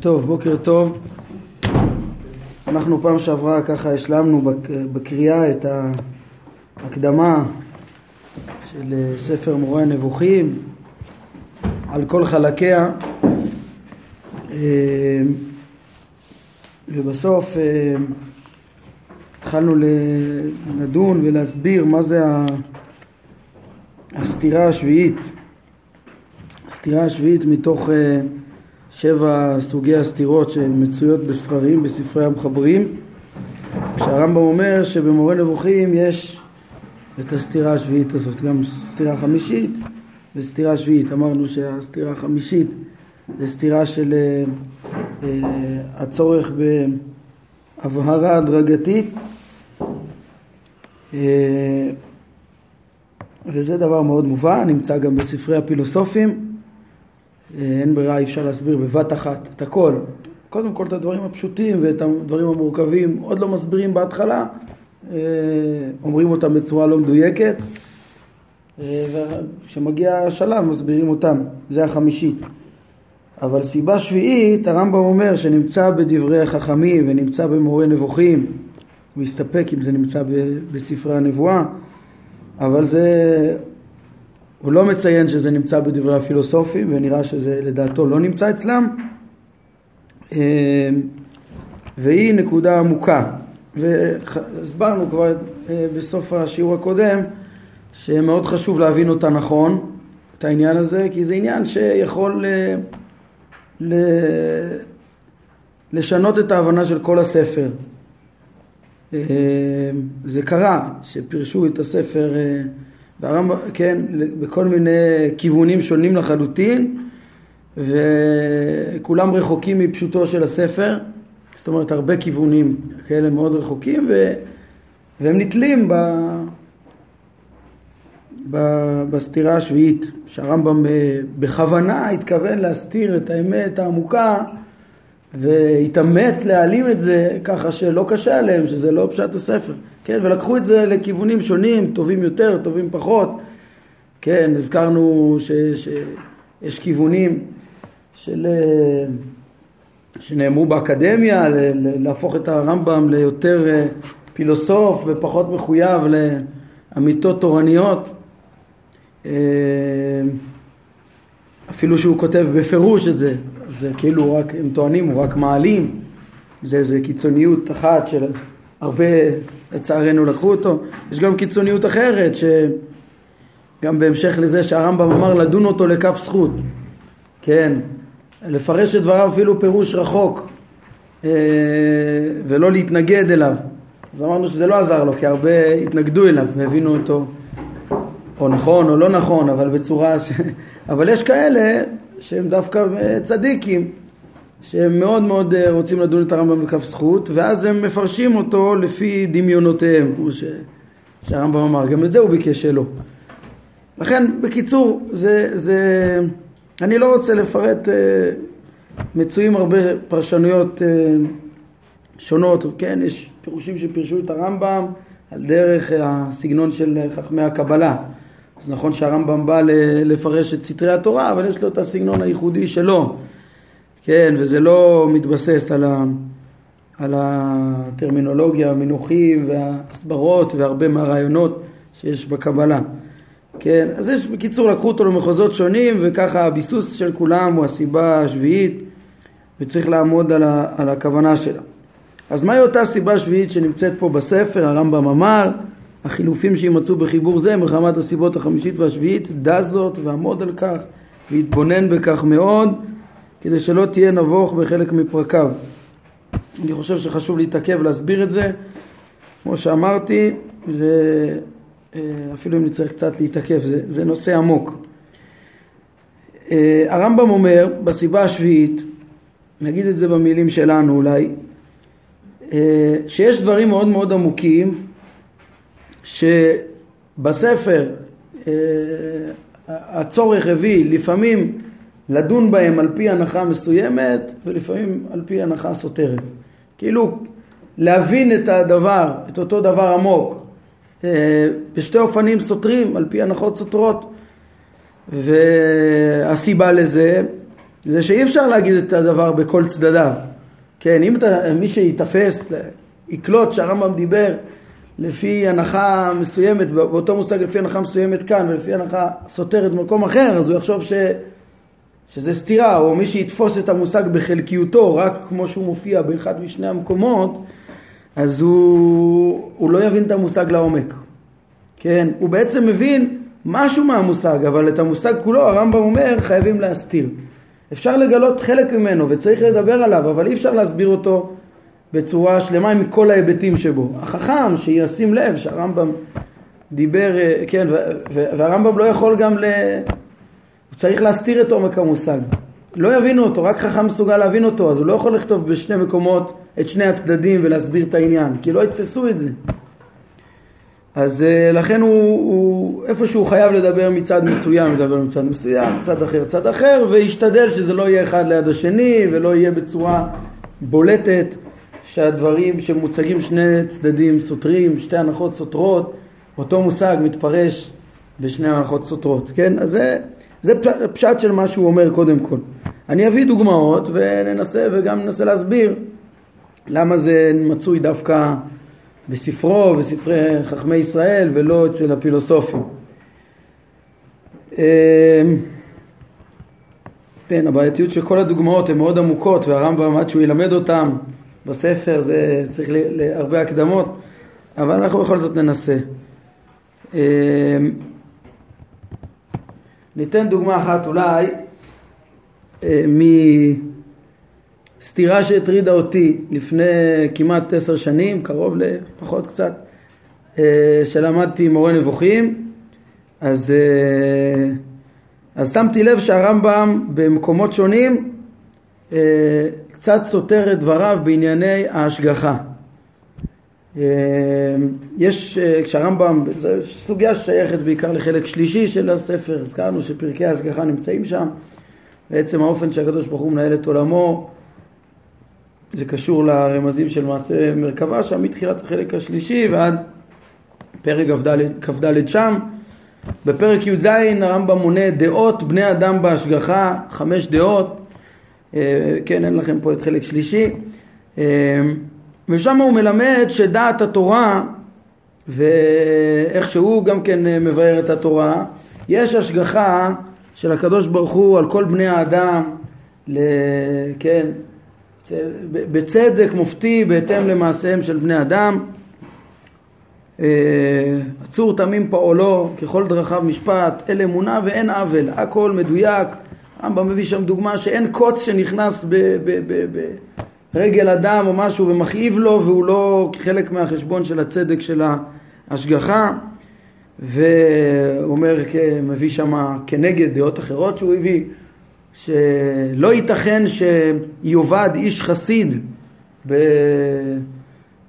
טוב, בוקר טוב. אנחנו פעם שעברה ככה השלמנו בקריאה את ההקדמה של אה, ספר מורה הנבוכים על כל חלקיה אה, ובסוף אה, התחלנו לדון ולהסביר מה זה הסתירה השביעית הסתירה השביעית מתוך שבע סוגי הסתירות שמצויות בספרים, בספרי המחברים. כשהרמב"ם אומר שבמורה נבוכים יש את הסתירה השביעית הזאת, גם סתירה חמישית וסתירה שביעית. אמרנו שהסתירה החמישית זה סתירה של uh, uh, הצורך בהבהרה הדרגתית. uh, וזה דבר מאוד מובן, נמצא גם בספרי הפילוסופים אין ברירה, אי אפשר להסביר בבת אחת את הכל. קודם כל את הדברים הפשוטים ואת הדברים המורכבים עוד לא מסבירים בהתחלה, אה, אומרים אותם בצורה לא מדויקת, אה, וכשמגיע השלב מסבירים אותם, זה החמישית. אבל סיבה שביעית, הרמב"ם אומר שנמצא בדברי החכמים ונמצא במורה נבוכים, הוא יסתפק אם זה נמצא בספרי הנבואה, אבל זה הוא לא מציין שזה נמצא בדברי הפילוסופים ונראה שזה לדעתו לא נמצא אצלם. אה, והיא נקודה עמוקה. והסברנו כבר אה, בסוף השיעור הקודם שמאוד חשוב להבין אותה נכון את העניין הזה כי זה עניין שיכול ל... אה, ל... לשנות את ההבנה של כל הספר. זה קרה שפירשו את הספר והרמב"ם, כן, בכל מיני כיוונים שונים לחלוטין וכולם רחוקים מפשוטו של הספר, זאת אומרת הרבה כיוונים כאלה מאוד רחוקים ו... והם נתלים ב... ב... בסתירה השביעית, שהרמב"ם אה, בכוונה התכוון להסתיר את האמת העמוקה והתאמץ להעלים את זה ככה שלא קשה עליהם, שזה לא פשט הספר. כן, ולקחו את זה לכיוונים שונים, טובים יותר, טובים פחות. כן, הזכרנו שיש כיוונים של, אה, שנאמרו באקדמיה, להפוך את הרמב"ם ליותר אה, פילוסוף ופחות מחויב לאמיתות תורניות. אפילו שהוא כותב בפירוש את זה, זה כאילו רק, הם טוענים, הוא רק מעלים, זה, זה קיצוניות אחת של הרבה לצערנו לקחו אותו. יש גם קיצוניות אחרת שגם בהמשך לזה שהרמב"ם אמר לדון אותו לכף זכות, כן, לפרש את דבריו אפילו פירוש רחוק אה, ולא להתנגד אליו. אז אמרנו שזה לא עזר לו כי הרבה התנגדו אליו והבינו אותו או נכון או לא נכון אבל בצורה ש... אבל יש כאלה שהם דווקא צדיקים שהם מאוד מאוד אה, רוצים לדון את הרמב"ם בכף זכות ואז הם מפרשים אותו לפי דמיונותיהם כמו ש... שהרמב"ם אמר, גם את זה הוא ביקש שלא. לכן בקיצור זה, זה אני לא רוצה לפרט, אה, מצויים הרבה פרשנויות אה, שונות, כן, יש פירושים שפירשו את הרמב"ם על דרך הסגנון של חכמי הקבלה. אז נכון שהרמב"ם בא לפרש את סתרי התורה, אבל יש לו את הסגנון הייחודי שלו. כן, וזה לא מתבסס על, ה, על הטרמינולוגיה, המינוחים וההסברות והרבה מהרעיונות שיש בקבלה. כן, אז יש, בקיצור, לקחו אותו למחוזות שונים וככה הביסוס של כולם הוא הסיבה השביעית וצריך לעמוד על, ה, על הכוונה שלה. אז מהי אותה סיבה שביעית שנמצאת פה בספר, הרמב"ם אמר, החילופים שימצאו בחיבור זה מחמת הסיבות החמישית והשביעית, דע זאת ועמוד על כך והתבונן בכך מאוד כדי שלא תהיה נבוך בחלק מפרקיו. אני חושב שחשוב להתעכב להסביר את זה, כמו שאמרתי, ואפילו אם נצטרך קצת להתעכב, זה, זה נושא עמוק. אה, הרמב"ם אומר בסיבה השביעית, נגיד את זה במילים שלנו אולי, אה, שיש דברים מאוד מאוד עמוקים שבספר אה, הצורך הביא לפעמים לדון בהם על פי הנחה מסוימת ולפעמים על פי הנחה סותרת. כאילו להבין את הדבר, את אותו דבר עמוק, אה, בשתי אופנים סותרים על פי הנחות סותרות והסיבה לזה זה שאי אפשר להגיד את הדבר בכל צדדיו. כן, אם אתה, מי שיתפס, יקלוט שהרמב"ם דיבר לפי הנחה מסוימת, באותו מושג לפי הנחה מסוימת כאן ולפי הנחה סותרת במקום אחר, אז הוא יחשוב ש, שזה סתירה, או מי שיתפוס את המושג בחלקיותו, רק כמו שהוא מופיע באחד משני המקומות, אז הוא, הוא לא יבין את המושג לעומק. כן, הוא בעצם מבין משהו מהמושג, אבל את המושג כולו הרמב"ם אומר חייבים להסתיר. אפשר לגלות חלק ממנו וצריך לדבר עליו, אבל אי אפשר להסביר אותו בצורה שלמה עם כל ההיבטים שבו. החכם שישים לב שהרמב"ם דיבר, אה, כן, והרמב"ם לא יכול גם ל... הוא צריך להסתיר את עומק המושג. לא יבינו אותו, רק חכם מסוגל להבין אותו, אז הוא לא יכול לכתוב בשני מקומות את שני הצדדים ולהסביר את העניין, כי לא יתפסו את זה. אז uh, לכן הוא, הוא איפה שהוא חייב לדבר מצד מסוים, לדבר מצד מסוים, צד אחר, צד אחר, וישתדל שזה לא יהיה אחד ליד השני ולא יהיה בצורה בולטת שהדברים שמוצגים שני צדדים סותרים, שתי הנחות סותרות, אותו מושג מתפרש בשני הנחות סותרות, כן? אז זה, זה פשט של מה שהוא אומר קודם כל. אני אביא דוגמאות וננסה וגם ננסה להסביר למה זה מצוי דווקא בספרו, בספרי חכמי ישראל ולא אצל הפילוסופים. אמ, כן, הבעייתיות של כל הדוגמאות הן מאוד עמוקות והרמב"ם עד שהוא ילמד אותם בספר זה צריך להרבה הקדמות, אבל אנחנו בכל זאת ננסה. אמ, ניתן דוגמה אחת אולי אה, מסתירה שהטרידה אותי לפני כמעט עשר שנים, קרוב לפחות קצת, אה, שלמדתי עם מורה נבוכים, אז, אה, אז שמתי לב שהרמב"ם במקומות שונים קצת סותר את דבריו בענייני ההשגחה. יש, כשהרמב"ם, זו סוגיה ששייכת בעיקר לחלק שלישי של הספר, הזכרנו שפרקי ההשגחה נמצאים שם, בעצם האופן שהקדוש ברוך הוא מנהל את עולמו זה קשור לרמזים של מעשה מרכבה שם מתחילת החלק השלישי ועד פרק כ"ד שם. בפרק י"ז הרמב"ם מונה דעות בני אדם בהשגחה, חמש דעות, אה, כן אין לכם פה את חלק שלישי, אה, ושם הוא מלמד שדעת התורה ואיך שהוא גם כן אה, מבאר את התורה, יש השגחה של הקדוש ברוך הוא על כל בני האדם, כן, בצדק מופתי בהתאם למעשיהם של בני אדם. עצור תמים פעולו ככל דרכיו משפט, אל אמונה ואין עוול, הכל מדויק. הרמב"ם מביא שם דוגמה שאין קוץ שנכנס ברגל אדם או משהו ומכאיב לו והוא לא חלק מהחשבון של הצדק של ההשגחה. והוא אומר, מביא שם כנגד דעות אחרות שהוא הביא, שלא ייתכן שיאבד איש חסיד ב,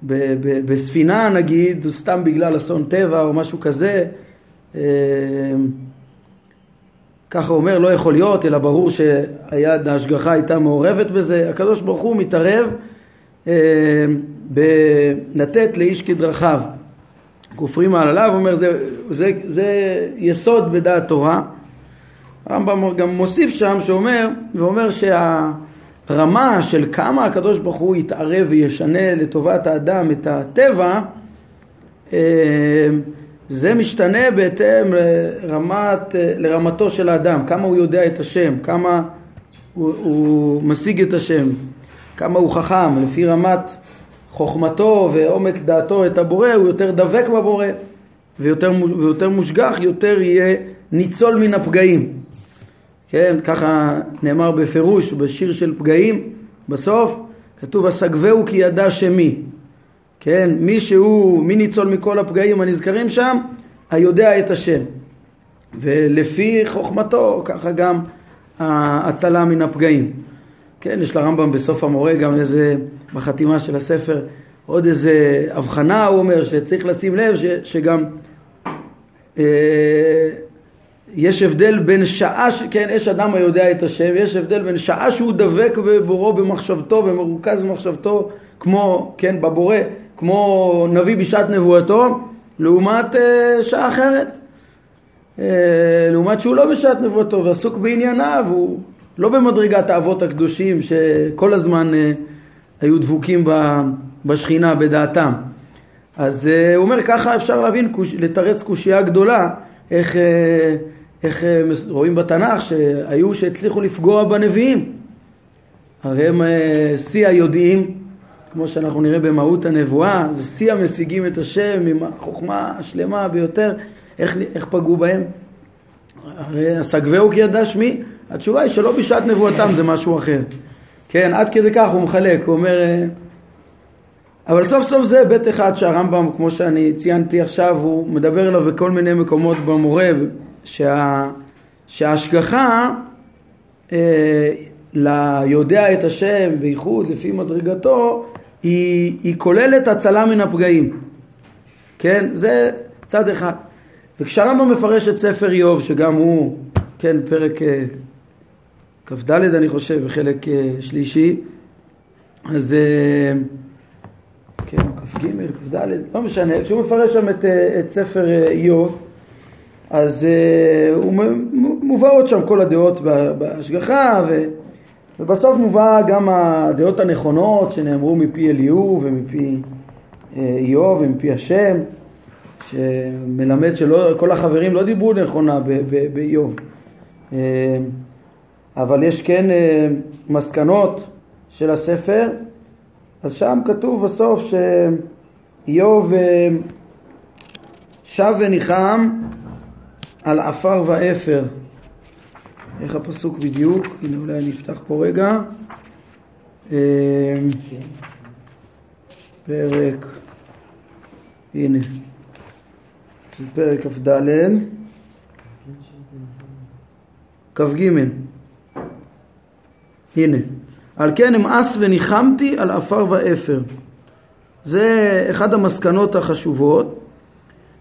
ב, ב, בספינה נגיד, סתם בגלל אסון טבע או משהו כזה. ככה אומר, לא יכול להיות, אלא ברור שהיד ההשגחה הייתה מעורבת בזה. הקדוש ברוך הוא מתערב אה, בלתת לאיש כדרכיו. כופרים מעלליו, אומר זה, זה, זה יסוד בדעת תורה. הרמב"ם גם מוסיף שם שאומר, ואומר שהרמה של כמה הקדוש ברוך הוא יתערב וישנה לטובת האדם את הטבע, אה, זה משתנה בהתאם לרמת, לרמתו של האדם, כמה הוא יודע את השם, כמה הוא, הוא משיג את השם, כמה הוא חכם, לפי רמת חוכמתו ועומק דעתו את הבורא, הוא יותר דבק בבורא ויותר, ויותר מושגח, יותר יהיה ניצול מן הפגעים. כן, ככה נאמר בפירוש בשיר של פגעים, בסוף כתוב הסגבהו כי ידע שמי. כן, מי שהוא, מי ניצול מכל הפגעים הנזכרים שם, היודע את השם. ולפי חוכמתו, ככה גם ההצלה מן הפגעים. כן, יש לרמב"ם בסוף המורה גם איזה, בחתימה של הספר, עוד איזה הבחנה, הוא אומר, שצריך לשים לב ש, שגם אה, יש הבדל בין שעה, ש... כן, יש אדם היודע את השם, יש הבדל בין שעה שהוא דבק בבורו במחשבתו ומרוכז במחשבתו, כמו, כן, בבורא, כמו נביא בשעת נבואתו, לעומת אה, שעה אחרת. אה, לעומת שהוא לא בשעת נבואתו ועסוק בענייניו, הוא לא במדרגת האבות הקדושים שכל הזמן אה, היו דבוקים בשכינה בדעתם. אז אה, הוא אומר ככה אפשר להבין, לתרץ קושייה גדולה, איך, אה, איך רואים בתנ"ך שהיו שהצליחו לפגוע בנביאים. הרי הם שיא היודעים, כמו שאנחנו נראה במהות הנבואה, זה שיא המשיגים את השם עם החוכמה השלמה ביותר, איך, איך פגעו בהם? הרי הסגבהו כי ידע שמי, התשובה היא שלא בשעת נבואתם זה משהו אחר. כן, עד כדי כך הוא מחלק, הוא אומר... אה, אבל סוף סוף זה היבט אחד שהרמב"ם, כמו שאני ציינתי עכשיו, הוא מדבר עליו בכל מיני מקומות במורה, שה, שההשגחה אה, ליודע את השם, בייחוד לפי מדרגתו, היא, היא כוללת הצלה מן הפגעים. כן, זה צד אחד. וכשהרמב"ם מפרש את ספר איוב, שגם הוא, כן, פרק אה, כ"ד אני חושב, וחלק אה, שלישי, אז אה, כן, כ"ג, כ"ד, לא משנה, כשהוא מפרש שם את, את ספר איוב, אז הוא מובאות שם כל הדעות בהשגחה, ו, ובסוף מובא גם הדעות הנכונות שנאמרו מפי אליהו ומפי איוב ומפי השם. שמלמד שכל החברים לא דיברו נכונה באיוב. אה, אבל יש כן אה, מסקנות של הספר, אז שם כתוב בסוף שאיוב אה, שב וניחם על עפר ואפר. איך הפסוק בדיוק? הנה אולי אני אפתח פה רגע. פרק, הנה. פרק כ"ד, כ"ג. הנה, על כן אמאס וניחמתי על עפר ואפר. זה אחד המסקנות החשובות,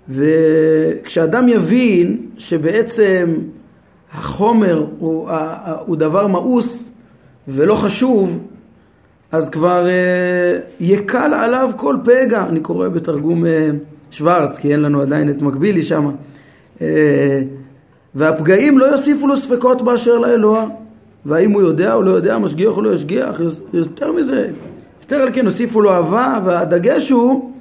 וכשאדם יבין שבעצם החומר הוא, הוא דבר מאוס ולא חשוב, אז כבר אה, יקל עליו כל פגע. אני קורא בתרגום אה, שוורץ, כי אין לנו עדיין את מקבילי שם. אה, והפגעים לא יוסיפו לו ספקות באשר לאלוה. והאם הוא יודע או לא יודע, משגיח או לא ישגיח, יותר מזה, יותר על כן הוסיפו לו אהבה, והדגש הוא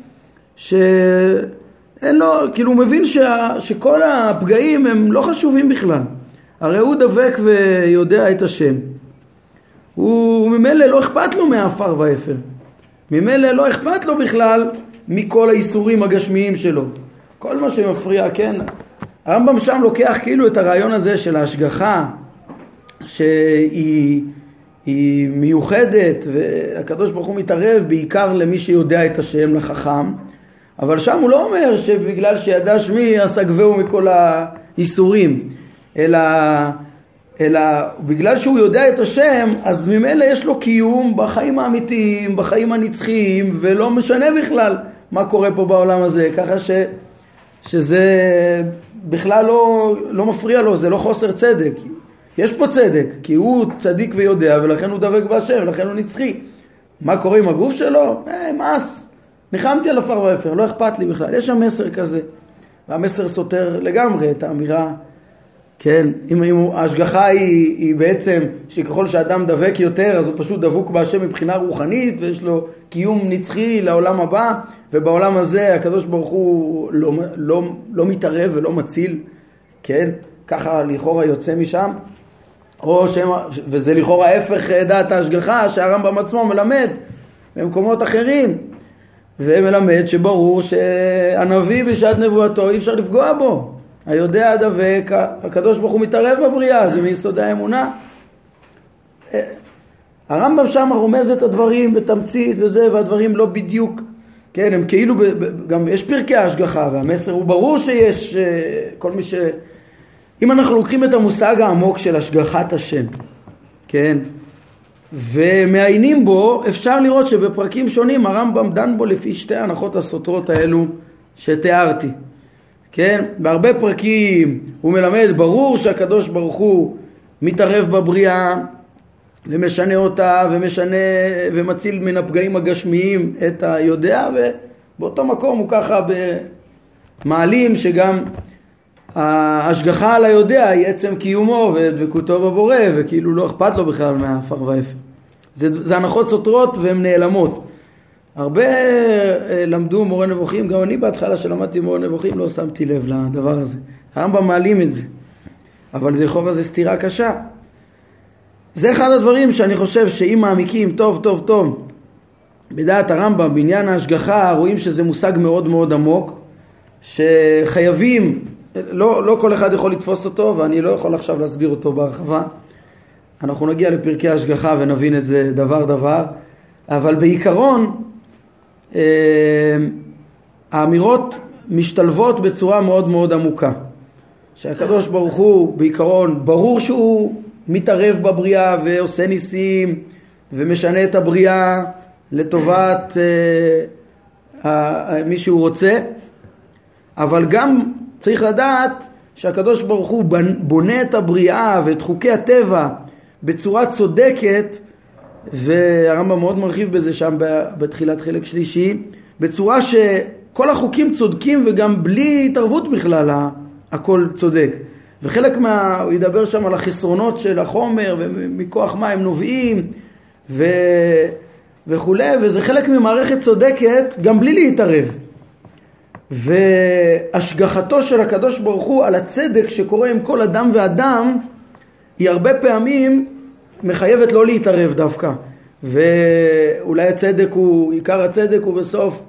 שאין לו, כאילו הוא מבין שה, שכל הפגעים הם לא חשובים בכלל. הרי הוא דבק ויודע את השם. הוא ממילא לא אכפת לו מהעפר והאפר. ממילא לא אכפת לו בכלל מכל האיסורים הגשמיים שלו. כל מה שמפריע, כן, הרמב"ם שם לוקח כאילו את הרעיון הזה של ההשגחה שהיא היא מיוחדת והקדוש ברוך הוא מתערב בעיקר למי שיודע את השם לחכם אבל שם הוא לא אומר שבגלל שידע שמי אסגבהו מכל האיסורים אלא, אלא בגלל שהוא יודע את השם אז ממילא יש לו קיום בחיים האמיתיים, בחיים הנצחיים ולא משנה בכלל מה קורה פה בעולם הזה, ככה ש, שזה בכלל לא, לא מפריע לו, זה לא חוסר צדק. יש פה צדק, כי הוא צדיק ויודע ולכן הוא דבק בהשם, ולכן הוא נצחי. מה קורה עם הגוף שלו? אה, מס. ניחמתי על עפר ואפר, לא אכפת לי בכלל. יש שם מסר כזה. והמסר סותר לגמרי את האמירה כן, אם, אם ההשגחה היא, היא בעצם שככל שאדם דבק יותר אז הוא פשוט דבוק בהשם מבחינה רוחנית ויש לו קיום נצחי לעולם הבא ובעולם הזה הקדוש ברוך הוא לא, לא, לא מתערב ולא מציל, כן, ככה לכאורה יוצא משם. או וזה לכאורה ההפך דעת ההשגחה שהרמב"ם עצמו מלמד במקומות אחרים. ומלמד שברור שהנביא בשעת נבואתו אי אפשר לפגוע בו היודע הדבק, הקדוש ברוך הוא מתערב בבריאה, זה מיסודי האמונה. אה, הרמב"ם שם רומז את הדברים בתמצית וזה, והדברים לא בדיוק, כן, הם כאילו, גם יש פרקי ההשגחה, והמסר הוא ברור שיש, אה, כל מי ש... אם אנחנו לוקחים את המושג העמוק של השגחת השם, כן, ומעיינים בו, אפשר לראות שבפרקים שונים הרמב"ם דן בו לפי שתי ההנחות הסותרות האלו שתיארתי. כן? בהרבה פרקים הוא מלמד, ברור שהקדוש ברוך הוא מתערב בבריאה ומשנה אותה ומשנה ומציל מן הפגעים הגשמיים את היודע ובאותו מקום הוא ככה במעלים שגם ההשגחה על היודע היא עצם קיומו ודבקותו בבורא וכאילו לא אכפת לו בכלל מהעפר והאפר. זה, זה הנחות סותרות והן נעלמות. הרבה אה, למדו מורה נבוכים, גם אני בהתחלה שלמדתי מורה נבוכים לא שמתי לב לדבר הזה. הרמב"ם מעלים את זה, אבל זה לכאורה זה סתירה קשה. זה אחד הדברים שאני חושב שאם מעמיקים טוב טוב טוב בדעת הרמב"ם בעניין ההשגחה רואים שזה מושג מאוד מאוד עמוק שחייבים, לא, לא כל אחד יכול לתפוס אותו ואני לא יכול עכשיו להסביר אותו בהרחבה אנחנו נגיע לפרקי ההשגחה ונבין את זה דבר דבר אבל בעיקרון האמירות משתלבות בצורה מאוד מאוד עמוקה. שהקדוש ברוך הוא בעיקרון ברור שהוא מתערב בבריאה ועושה ניסים ומשנה את הבריאה לטובת אה, מי שהוא רוצה אבל גם צריך לדעת שהקדוש ברוך הוא בונה את הבריאה ואת חוקי הטבע בצורה צודקת והרמב"ם מאוד מרחיב בזה שם בתחילת חלק שלישי בצורה שכל החוקים צודקים וגם בלי התערבות בכלל הכל צודק. וחלק מה... הוא ידבר שם על החסרונות של החומר ומכוח מה הם נובעים ו... וכולי וזה חלק ממערכת צודקת גם בלי להתערב. והשגחתו של הקדוש ברוך הוא על הצדק שקורה עם כל אדם ואדם היא הרבה פעמים מחייבת לא להתערב דווקא. ואולי הצדק הוא, עיקר הצדק הוא בסוף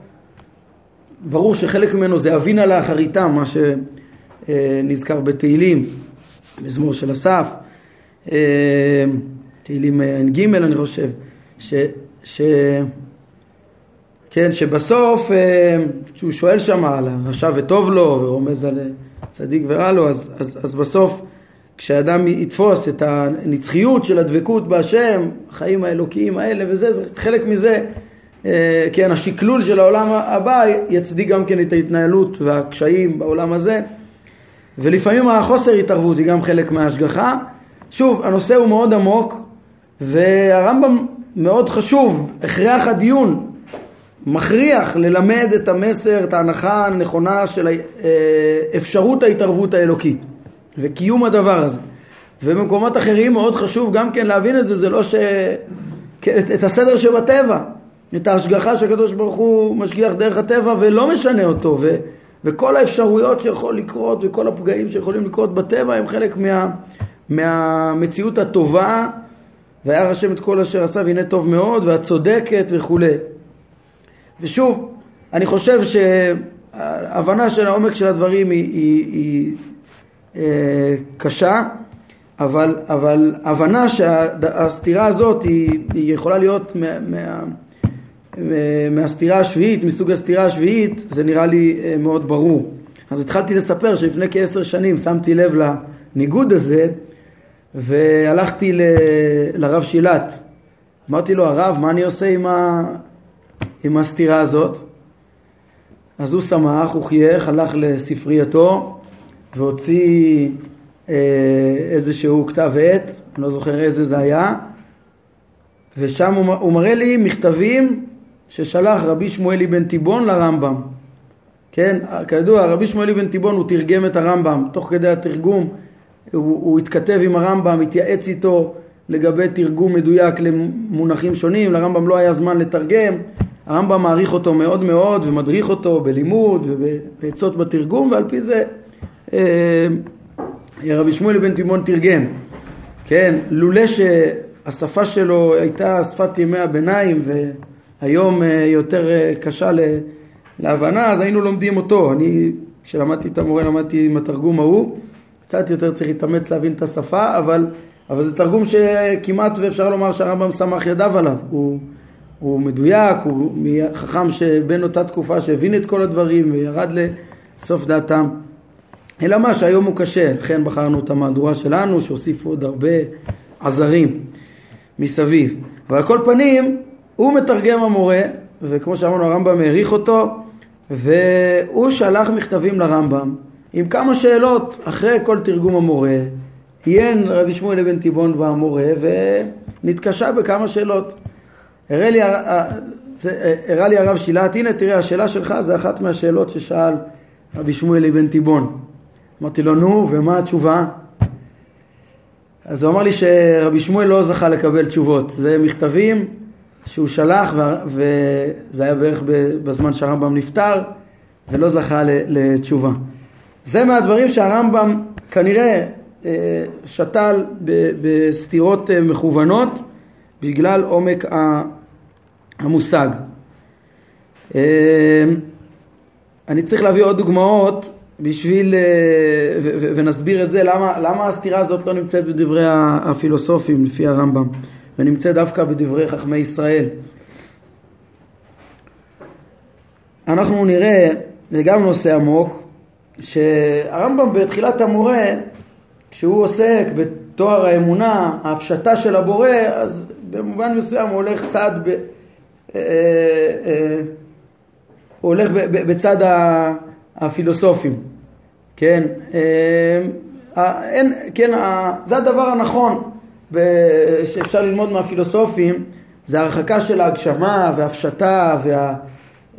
ברור שחלק ממנו זה אבינה לאחריתם מה שנזכר בתהילים מזמור של אסף. תהילים ע"ג אני חושב ש, ש, כן, שבסוף כשהוא שואל שם על הרשע וטוב לו ורומז על צדיק ורע לו אז, אז, אז בסוף כשאדם יתפוס את הנצחיות של הדבקות בהשם, החיים האלוקיים האלה וזה, זה חלק מזה, אה, כן, השקלול של העולם הבא יצדיק גם כן את ההתנהלות והקשיים בעולם הזה, ולפעמים החוסר התערבות היא גם חלק מההשגחה. שוב, הנושא הוא מאוד עמוק, והרמב"ם מאוד חשוב, הכרח הדיון, מכריח ללמד את המסר, את ההנחה הנכונה של אה, אפשרות ההתערבות האלוקית. וקיום הדבר הזה. ובמקומות אחרים מאוד חשוב גם כן להבין את זה, זה לא ש... את, את הסדר שבטבע, את ההשגחה שהקדוש ברוך הוא משגיח דרך הטבע ולא משנה אותו, ו, וכל האפשרויות שיכול לקרות וכל הפגעים שיכולים לקרות בטבע הם חלק מה, מהמציאות הטובה, והיה השם את כל אשר עשה והנה טוב מאוד, והצודקת וכולי. ושוב, אני חושב שההבנה של העומק של הדברים היא, היא, היא קשה, אבל, אבל הבנה שהסתירה הזאת היא, היא יכולה להיות מה, מה, מהסתירה השביעית, מסוג הסתירה השביעית, זה נראה לי אה, מאוד ברור. אז התחלתי לספר שלפני כעשר שנים שמתי לב לניגוד הזה והלכתי ל, לרב שילת. אמרתי לו, הרב, מה אני עושה עם, ה, עם הסתירה הזאת? אז הוא שמח, הוא חייך, הלך לספרייתו והוציא אה, איזשהו כתב עת, אני לא זוכר איזה זה היה, ושם הוא, הוא מראה לי מכתבים ששלח רבי שמואלי בן תיבון לרמב"ם. כן, כידוע רבי שמואלי בן תיבון הוא תרגם את הרמב"ם, תוך כדי התרגום הוא, הוא התכתב עם הרמב"ם, התייעץ איתו לגבי תרגום מדויק למונחים שונים, לרמב"ם לא היה זמן לתרגם, הרמב"ם מעריך אותו מאוד מאוד ומדריך אותו בלימוד ובעצות בתרגום ועל פי זה רבי שמואל בן תימון תרגם, כן, לולא שהשפה שלו הייתה שפת ימי הביניים והיום אה, יותר אה, קשה להבנה, אז היינו לומדים אותו. אני, כשלמדתי את המורה, למדתי עם התרגום ההוא, קצת יותר צריך להתאמץ להבין את השפה, אבל, אבל זה תרגום שכמעט ואפשר לומר שהרמב"ם סמך ידיו עליו. הוא, הוא מדויק, הוא חכם שבין אותה תקופה שהבין את כל הדברים וירד לסוף דעתם. אלא מה שהיום הוא קשה, לכן בחרנו את המהדורה שלנו שהוסיפו עוד הרבה עזרים מסביב. אבל על כל פנים הוא מתרגם המורה וכמו שאמרנו הרמב"ם העריך אותו והוא שלח מכתבים לרמב"ם עם כמה שאלות אחרי כל תרגום המורה עיין רבי שמואל אבן תיבון במורה ונתקשה בכמה שאלות. הראה לי, הראה לי הרב שילת, הנה תראה השאלה שלך זה אחת מהשאלות ששאל רבי שמואל אבן תיבון אמרתי לו, נו, ומה התשובה? אז הוא אמר לי שרבי שמואל לא זכה לקבל תשובות. זה מכתבים שהוא שלח, וזה היה בערך בזמן שהרמב"ם נפטר, ולא זכה לתשובה. זה מהדברים שהרמב"ם כנראה אה, שתל בסתירות אה, מכוונות בגלל עומק המושג. אה, אני צריך להביא עוד דוגמאות בשביל, ונסביר את זה, למה, למה הסתירה הזאת לא נמצאת בדברי הפילוסופים לפי הרמב"ם, ונמצאת דווקא בדברי חכמי ישראל. אנחנו נראה, זה גם נושא עמוק, שהרמב"ם בתחילת המורה, כשהוא עוסק בתואר האמונה, ההפשטה של הבורא, אז במובן מסוים הוא הולך צעד, ב, אה, אה, אה, הוא הולך בצד הפילוסופים, כן, אין, כן, זה הדבר הנכון שאפשר ללמוד מהפילוסופים, זה הרחקה של ההגשמה והפשטה וה...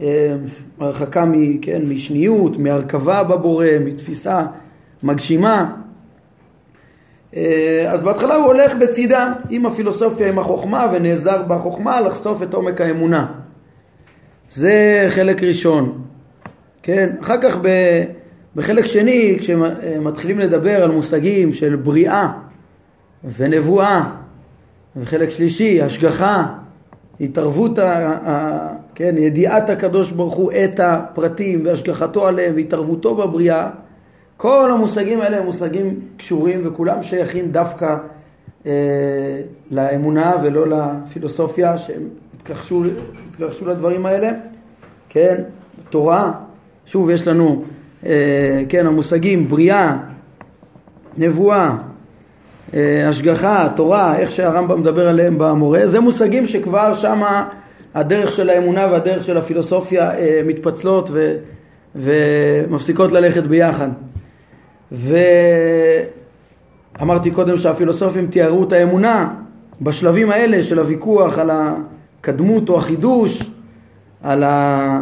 אה, הרחקה כן, משניות, מהרכבה בבורא, מתפיסה מגשימה. אה, אז בהתחלה הוא הולך בצידה עם הפילוסופיה, עם החוכמה, ונעזר בחוכמה לחשוף את עומק האמונה. זה חלק ראשון. כן, אחר כך בחלק שני, כשמתחילים לדבר על מושגים של בריאה ונבואה, וחלק שלישי, השגחה, התערבות, ה, ה, כן, ידיעת הקדוש ברוך הוא את הפרטים והשגחתו עליהם והתערבותו בבריאה, כל המושגים האלה הם מושגים קשורים וכולם שייכים דווקא אה, לאמונה ולא לפילוסופיה שהם התכחשו, התכחשו לדברים האלה, כן, תורה, שוב יש לנו, אה, כן, המושגים בריאה, נבואה, אה, השגחה, תורה, איך שהרמב"ם מדבר עליהם במורה, זה מושגים שכבר שמה הדרך של האמונה והדרך של הפילוסופיה אה, מתפצלות ו, ומפסיקות ללכת ביחד. ואמרתי קודם שהפילוסופים תיארו את האמונה בשלבים האלה של הוויכוח על הקדמות או החידוש, על, ה,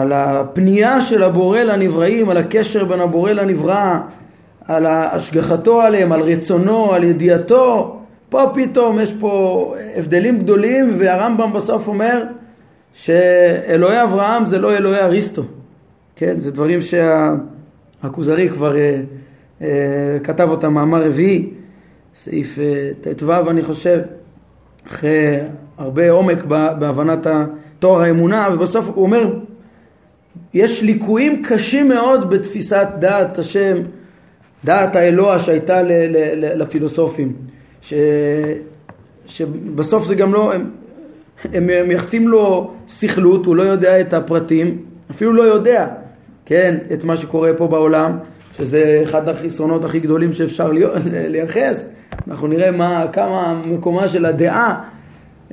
על הפנייה של הבורא לנבראים, על הקשר בין הבורא לנברא, על השגחתו עליהם, על רצונו, על ידיעתו, פה פתאום יש פה הבדלים גדולים והרמב"ם בסוף אומר שאלוהי אברהם זה לא אלוהי אריסטו, כן? זה דברים שהכוזרי כבר אה, אה, כתב אותם מאמר רביעי, סעיף אה, ט"ו אני חושב, אחרי הרבה עומק בהבנת תואר האמונה ובסוף הוא אומר יש ליקויים קשים מאוד בתפיסת דעת השם דעת האלוה שהייתה ל, ל, ל, לפילוסופים, ש, שבסוף זה גם לא, הם, הם מייחסים לו סכלות, הוא לא יודע את הפרטים, אפילו לא יודע, כן, את מה שקורה פה בעולם, שזה אחד החסרונות הכי גדולים שאפשר לייחס, אנחנו נראה מה, כמה מקומה של הדעה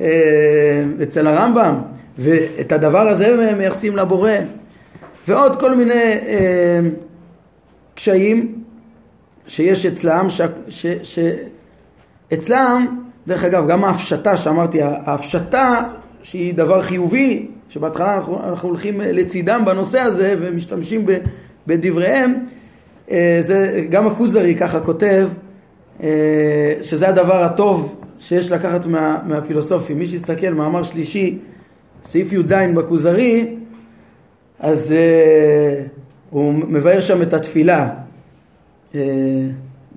אה, אצל הרמב"ם, ואת הדבר הזה הם מייחסים לבורא, ועוד כל מיני אה, קשיים שיש אצלם, ש, ש, ש, אצלם, דרך אגב, גם ההפשטה שאמרתי, ההפשטה שהיא דבר חיובי, שבהתחלה אנחנו, אנחנו הולכים לצידם בנושא הזה ומשתמשים ב, בדבריהם, אה, זה גם הכוזרי ככה כותב, אה, שזה הדבר הטוב שיש לקחת מה, מהפילוסופים. מי שיסתכל, מאמר שלישי, סעיף י"ז בכוזרי, אז אה, הוא מבאר שם את התפילה. אה,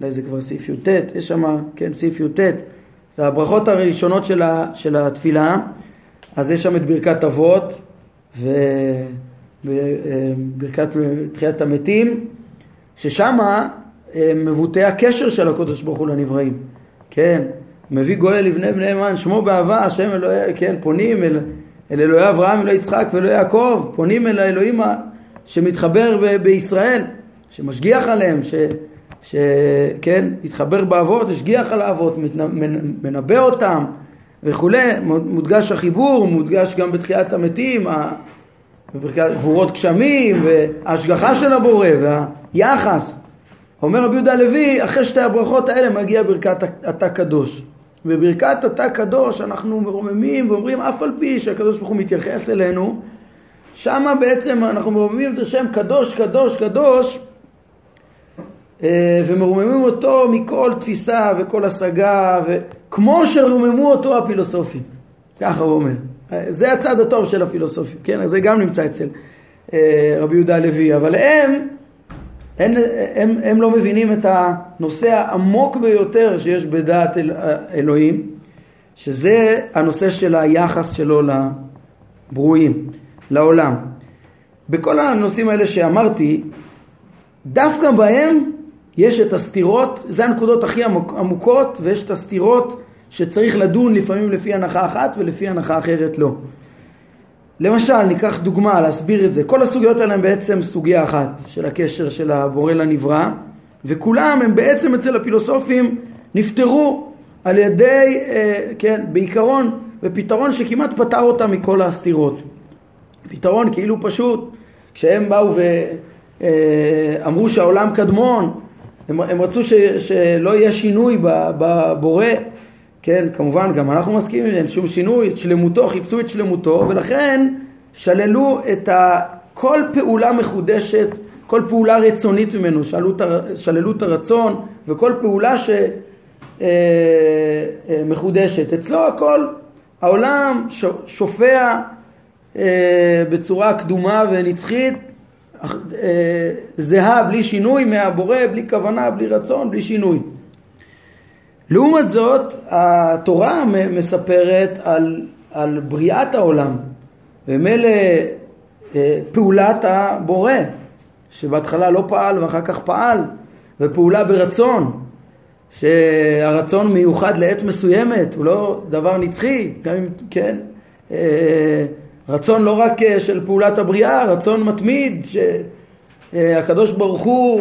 זה כבר סעיף י"ט, יש שם, כן, סעיף י"ט, זה הברכות הראשונות של, ה, של התפילה, אז יש שם את ברכת אבות וברכת אה, תחיית המתים, ששם אה, מבוטא הקשר של הקודש ברוך הוא לנבראים, כן, מביא גואל לבני בני מן, שמו באהבה, השם אלוהי, כן, פונים אל, אל אלוהי אברהם, אלוהי יצחק ואלוהי יעקב, פונים אל האלוהים שמתחבר ב- בישראל, שמשגיח עליהם, ש... שכן, התחבר באבות, השגיח על האבות, מנבא אותם וכולי, מודגש החיבור, מודגש גם בתחיית המתים, גבורות גשמים וההשגחה של הבורא והיחס. אומר רבי יהודה הלוי, אחרי שתי הברכות האלה מגיע ברכת אתה קדוש. בברכת אתה קדוש אנחנו מרוממים ואומרים אף על פי שהקדוש ברוך הוא מתייחס אלינו, שמה בעצם אנחנו מרוממים את השם קדוש, קדוש, קדוש, אה, ומרוממים אותו מכל תפיסה וכל השגה, כמו שרוממו אותו הפילוסופים. ככה הוא אומר. זה הצד הטוב של הפילוסופים, כן? זה גם נמצא אצל אה, רבי יהודה הלוי, אבל הם, הם, הם, הם לא מבינים את הנושא העמוק ביותר שיש בדעת אל, אלוהים, שזה הנושא של היחס שלו לברואים, לעולם. בכל הנושאים האלה שאמרתי, דווקא בהם יש את הסתירות, זה הנקודות הכי עמוקות, ויש את הסתירות שצריך לדון לפעמים לפי הנחה אחת ולפי הנחה אחרת לא. למשל, ניקח דוגמה להסביר את זה. כל הסוגיות האלה הן בעצם סוגיה אחת של הקשר של הבורא לנברא, וכולם הם בעצם אצל הפילוסופים נפתרו על ידי, אה, כן, בעיקרון, בפתרון שכמעט פתר אותם מכל הסתירות. פתרון כאילו פשוט, כשהם באו ואמרו אה, שהעולם קדמון, הם, הם רצו ש, שלא יהיה שינוי בבורא, כן, כמובן גם אנחנו מסכימים, אין שום שינוי, את שלמותו, חיפשו את שלמותו, ולכן שללו את ה, כל פעולה מחודשת, כל פעולה רצונית ממנו, שללו, שללו את הרצון, וכל פעולה שמחודשת. אה, אה, אצלו הכל, העולם שופע אה, בצורה קדומה ונצחית, זהה בלי שינוי מהבורא, בלי כוונה, בלי רצון, בלי שינוי. לעומת זאת, התורה מספרת על, על בריאת העולם, ומילא אה, פעולת הבורא, שבהתחלה לא פעל ואחר כך פעל, ופעולה ברצון, שהרצון מיוחד לעת מסוימת, הוא לא דבר נצחי, גם אם, כן, אה, רצון לא רק אה, של פעולת הבריאה, רצון מתמיד, שהקדוש ברוך הוא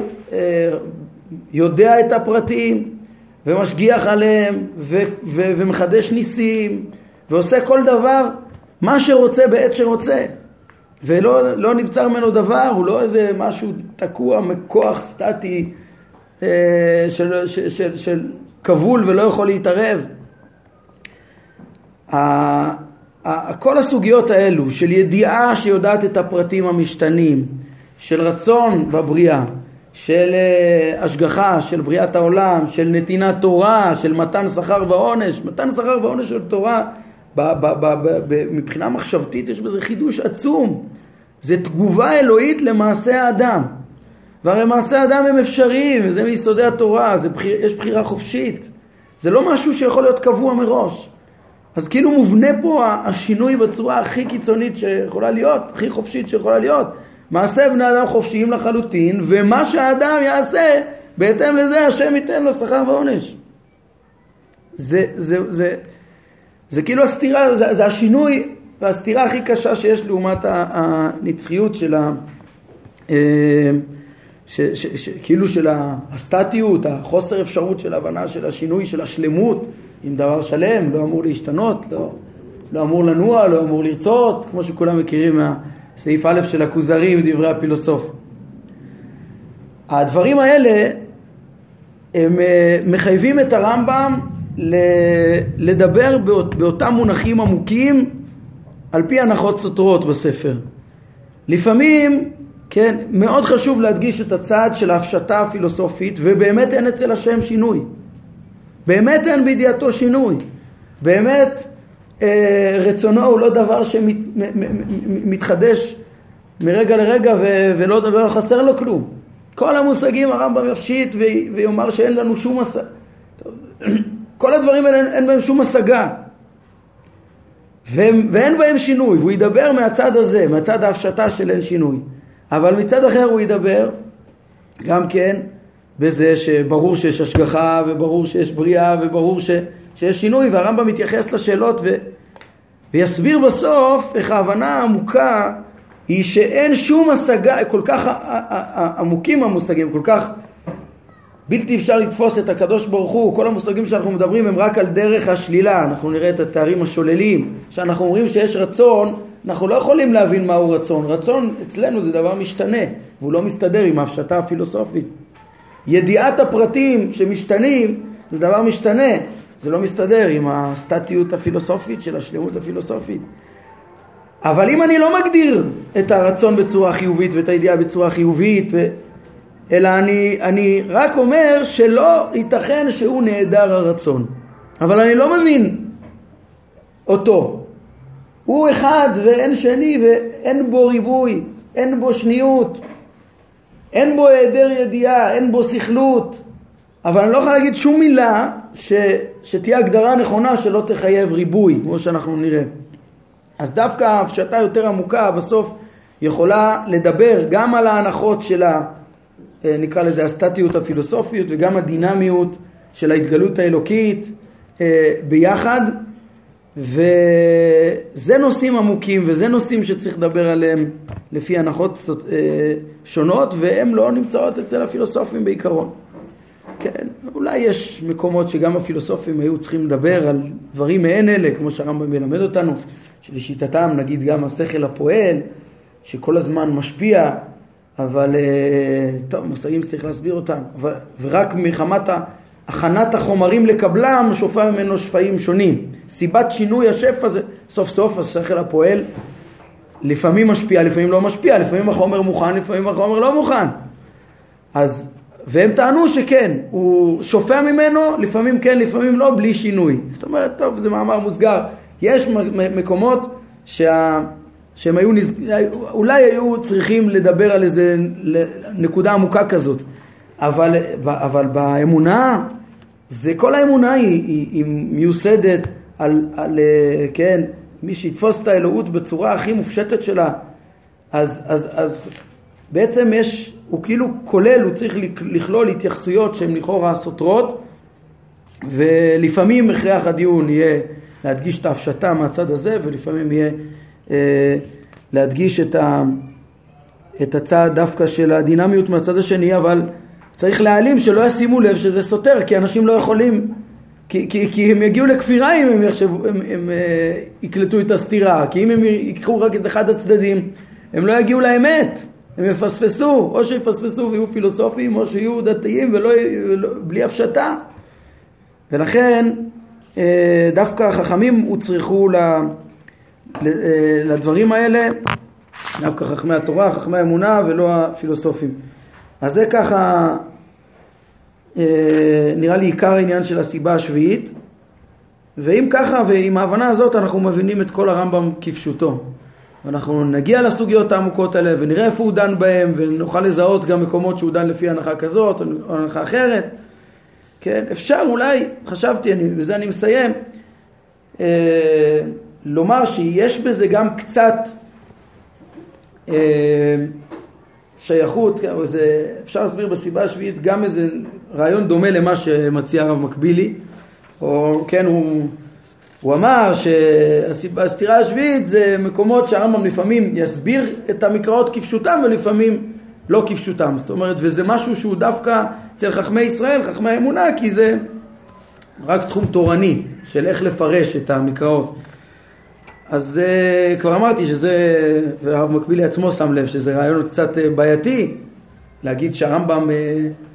יודע את הפרטים, ומשגיח עליהם ו- ו- ומחדש ניסים ועושה כל דבר מה שרוצה בעת שרוצה ולא לא נבצר ממנו דבר, הוא לא איזה משהו תקוע מכוח סטטי אה, של, של, של, של כבול ולא יכול להתערב. כל הסוגיות האלו של ידיעה שיודעת את הפרטים המשתנים, של רצון בבריאה, של אה, השגחה, של בריאת העולם, של נתינת תורה, של מתן שכר ועונש. מתן שכר ועונש של תורה, ב, ב, ב, ב, מבחינה מחשבתית יש בזה חידוש עצום. זה תגובה אלוהית למעשה האדם. והרי מעשי האדם הם אפשריים, וזה מיסודי התורה, זה בחיר, יש בחירה חופשית. זה לא משהו שיכול להיות קבוע מראש. אז כאילו מובנה פה השינוי בצורה הכי קיצונית שיכולה להיות, הכי חופשית שיכולה להיות. מעשה בני אדם חופשיים לחלוטין, ומה שהאדם יעשה, בהתאם לזה השם ייתן לו שכר ועונש. זה, זה, זה, זה כאילו הסתירה, זה, זה השינוי והסתירה הכי קשה שיש לעומת הנצחיות של ה... אה, ש, ש, ש, כאילו של הסטטיות, החוסר אפשרות של הבנה של השינוי, של השלמות, עם דבר שלם, לא אמור להשתנות, לא, לא אמור לנוע, לא אמור לרצות, כמו שכולם מכירים מה... סעיף א' של הכוזרי ודברי הפילוסוף. הדברים האלה הם אה, מחייבים את הרמב"ם לדבר באות, באותם מונחים עמוקים על פי הנחות סותרות בספר. לפעמים, כן, מאוד חשוב להדגיש את הצעד של ההפשטה הפילוסופית ובאמת אין אצל השם שינוי. באמת אין בידיעתו שינוי. באמת רצונו הוא לא דבר שמתחדש מרגע לרגע ולא חסר לו כלום. כל המושגים הרמב"ם יפשיט ויאמר שאין לנו שום השגה. כל הדברים האלה אין בהם שום השגה. ואין בהם שינוי, והוא ידבר מהצד הזה, מהצד ההפשטה של אין שינוי. אבל מצד אחר הוא ידבר גם כן בזה שברור שיש השגחה וברור שיש בריאה וברור ש, שיש שינוי והרמב"ם מתייחס לשאלות ו, ויסביר בסוף איך ההבנה העמוקה היא שאין שום השגה, כל כך עמוקים המושגים, כל כך בלתי אפשר לתפוס את הקדוש ברוך הוא, כל המושגים שאנחנו מדברים הם רק על דרך השלילה, אנחנו נראה את התארים השוללים, כשאנחנו אומרים שיש רצון, אנחנו לא יכולים להבין מהו רצון, רצון אצלנו זה דבר משתנה, והוא לא מסתדר עם ההפשטה הפילוסופית. ידיעת הפרטים שמשתנים זה דבר משתנה, זה לא מסתדר עם הסטטיות הפילוסופית של השלמות הפילוסופית. אבל אם אני לא מגדיר את הרצון בצורה חיובית ואת הידיעה בצורה חיובית, ו... אלא אני, אני רק אומר שלא ייתכן שהוא נעדר הרצון. אבל אני לא מבין אותו. הוא אחד ואין שני ואין בו ריבוי, אין בו שניות, אין בו היעדר ידיעה, אין בו סכלות, אבל אני לא יכול להגיד שום מילה ש, שתהיה הגדרה נכונה שלא תחייב ריבוי, כמו שאנחנו נראה. אז דווקא ההפשטה יותר עמוקה בסוף יכולה לדבר גם על ההנחות של ה... אה, נקרא לזה הסטטיות הפילוסופיות וגם הדינמיות של ההתגלות האלוקית אה, ביחד וזה נושאים עמוקים וזה נושאים שצריך לדבר עליהם לפי הנחות אה, שונות והן לא נמצאות אצל הפילוסופים בעיקרון. כן, אולי יש מקומות שגם הפילוסופים היו צריכים לדבר על דברים מעין אלה, כמו שהרמב"ם מלמד אותנו, שלשיטתם נגיד גם השכל הפועל, שכל הזמן משפיע, אבל אה, טוב, מושגים צריך להסביר אותם, ורק מחמת הכנת החומרים לקבלם שופע ממנו שפעים שונים. סיבת שינוי השפע זה סוף סוף השכל הפועל לפעמים משפיע, לפעמים לא משפיע, לפעמים החומר מוכן, לפעמים החומר לא מוכן. אז, והם טענו שכן, הוא שופע ממנו, לפעמים כן, לפעמים לא, בלי שינוי. זאת אומרת, טוב, זה מאמר מוסגר. יש מקומות שה... שהם היו, נז... אולי היו צריכים לדבר על איזה נקודה עמוקה כזאת, אבל, אבל באמונה, זה כל האמונה היא, היא, היא מיוסדת על, על, כן, מי שיתפוס את האלוהות בצורה הכי מופשטת שלה, אז, אז, אז בעצם יש, הוא כאילו כולל, הוא צריך לכלול התייחסויות שהן לכאורה סותרות, ולפעמים הכרח הדיון יהיה להדגיש את ההפשטה מהצד הזה, ולפעמים יהיה אה, להדגיש את, ה, את הצד דווקא של הדינמיות מהצד השני, אבל צריך להעלים שלא ישימו לב שזה סותר, כי אנשים לא יכולים, כי, כי, כי הם יגיעו לכפירה אם הם, יחשבו, הם, הם, הם אה, יקלטו את הסתירה, כי אם הם ייקחו רק את אחד הצדדים, הם לא יגיעו לאמת, הם יפספסו, או שיפספסו ויהיו פילוסופים, או שיהיו דתיים ולא, בלי הפשטה. ולכן אה, דווקא החכמים הוצרכו אה, לדברים האלה, דווקא חכמי התורה, חכמי האמונה ולא הפילוסופים. אז זה ככה אה, נראה לי עיקר העניין של הסיבה השביעית ואם ככה ועם ההבנה הזאת אנחנו מבינים את כל הרמב"ם כפשוטו אנחנו נגיע לסוגיות העמוקות האלה ונראה איפה הוא דן בהם ונוכל לזהות גם מקומות שהוא דן לפי הנחה כזאת או הנחה אחרת. כן, אפשר אולי, חשבתי, אני, בזה אני מסיים, אה, לומר שיש בזה גם קצת אה, שייכות, כן, זה, אפשר להסביר בסיבה השביעית גם איזה רעיון דומה למה שמציע הרב מקבילי, או כן, הוא, הוא אמר שהסתירה השביעית זה מקומות שהרמב"ם לפעמים יסביר את המקראות כפשוטם ולפעמים לא כפשוטם, זאת אומרת, וזה משהו שהוא דווקא אצל חכמי ישראל, חכמי האמונה, כי זה רק תחום תורני של איך לפרש את המקראות. אז uh, כבר אמרתי שזה, והרב מקבילי עצמו שם לב שזה רעיון קצת uh, בעייתי להגיד שהרמב"ם, uh,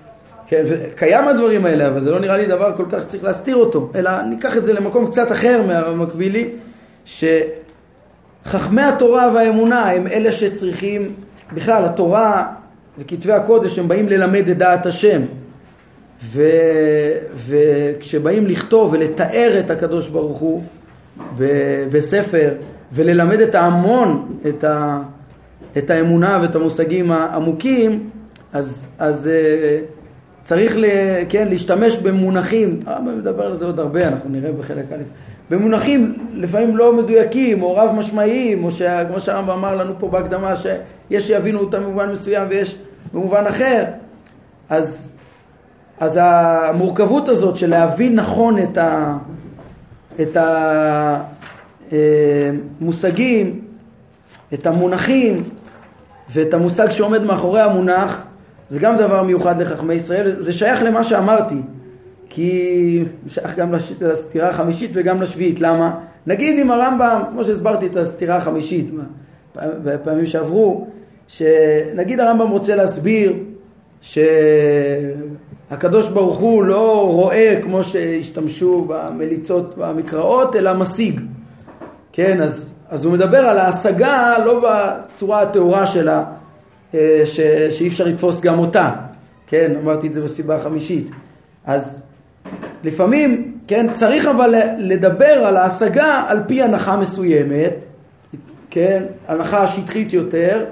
כן, קיים הדברים האלה, אבל זה לא נראה לי דבר כל כך שצריך להסתיר אותו, אלא ניקח את זה למקום קצת אחר מהרב מקבילי, שחכמי התורה והאמונה הם אלה שצריכים, בכלל התורה וכתבי הקודש הם באים ללמד את דעת השם. ו, וכשבאים לכתוב ולתאר את הקדוש ברוך הוא בספר וללמד את ההמון את, ה, את האמונה ואת המושגים העמוקים, אז, אז אה, צריך ל, כן, להשתמש במונחים, הרמב"ם מדבר על זה עוד הרבה, אנחנו נראה בחלק א', במונחים לפעמים לא מדויקים או רב משמעיים, או כמו שהרמב"ם אמר לנו פה בהקדמה, שיש שיבינו אותם במובן מסוים ויש במובן אחר, אז, אז המורכבות הזאת של להבין נכון את ה... את המושגים, את המונחים ואת המושג שעומד מאחורי המונח זה גם דבר מיוחד לחכמי ישראל, זה שייך למה שאמרתי כי זה שייך גם לסתירה החמישית וגם לשביעית, למה? נגיד אם הרמב"ם, כמו שהסברתי את הסתירה החמישית בפעמים שעברו, שנגיד הרמב"ם רוצה להסביר ש... הקדוש ברוך הוא לא רואה כמו שהשתמשו במליצות במקראות, אלא משיג. כן, אז, אז הוא מדבר על ההשגה לא בצורה הטהורה שלה, ש, שאי אפשר לתפוס גם אותה, כן, אמרתי את זה בסיבה החמישית. אז לפעמים, כן, צריך אבל לדבר על ההשגה על פי הנחה מסוימת, כן, הנחה שטחית יותר,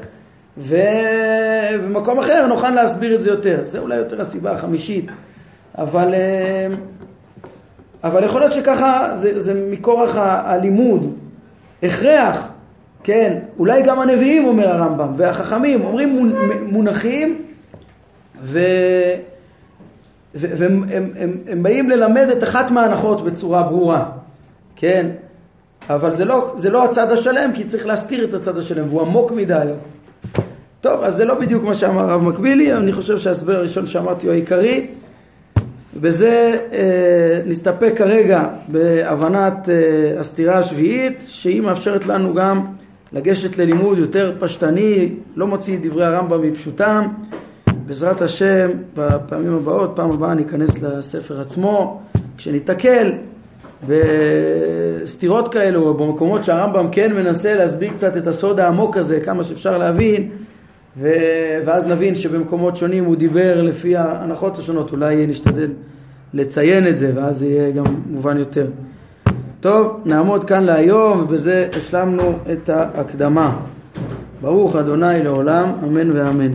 ובמקום אחר נוכל להסביר את זה יותר. זה אולי יותר הסיבה החמישית, אבל, אה, אבל יכול להיות שככה זה, זה מכורח הלימוד, הכרח, כן, אולי גם הנביאים אומר הרמב"ם, והחכמים אומרים מונחים. והם הם, הם, הם באים ללמד את אחת מההנחות בצורה ברורה, כן? אבל זה לא, זה לא הצד השלם, כי צריך להסתיר את הצד השלם, והוא עמוק מדי. טוב, אז זה לא בדיוק מה שאמר הרב מקבילי, אני חושב שההסבר הראשון שאמרתי הוא העיקרי. בזה אה, נסתפק כרגע בהבנת אה, הסתירה השביעית, שהיא מאפשרת לנו גם לגשת ללימוד יותר פשטני, לא מוציא את דברי הרמב"ם מפשוטם. בעזרת השם, בפעמים הבאות, פעם הבאה ניכנס לספר עצמו, כשניתקל בסתירות כאלו, במקומות שהרמב"ם כן מנסה להסביר קצת את הסוד העמוק הזה, כמה שאפשר להבין, ו... ואז נבין שבמקומות שונים הוא דיבר לפי ההנחות השונות, אולי נשתדל לציין את זה, ואז זה יהיה גם מובן יותר. טוב, נעמוד כאן להיום, ובזה השלמנו את ההקדמה. ברוך אדוני לעולם, אמן ואמן.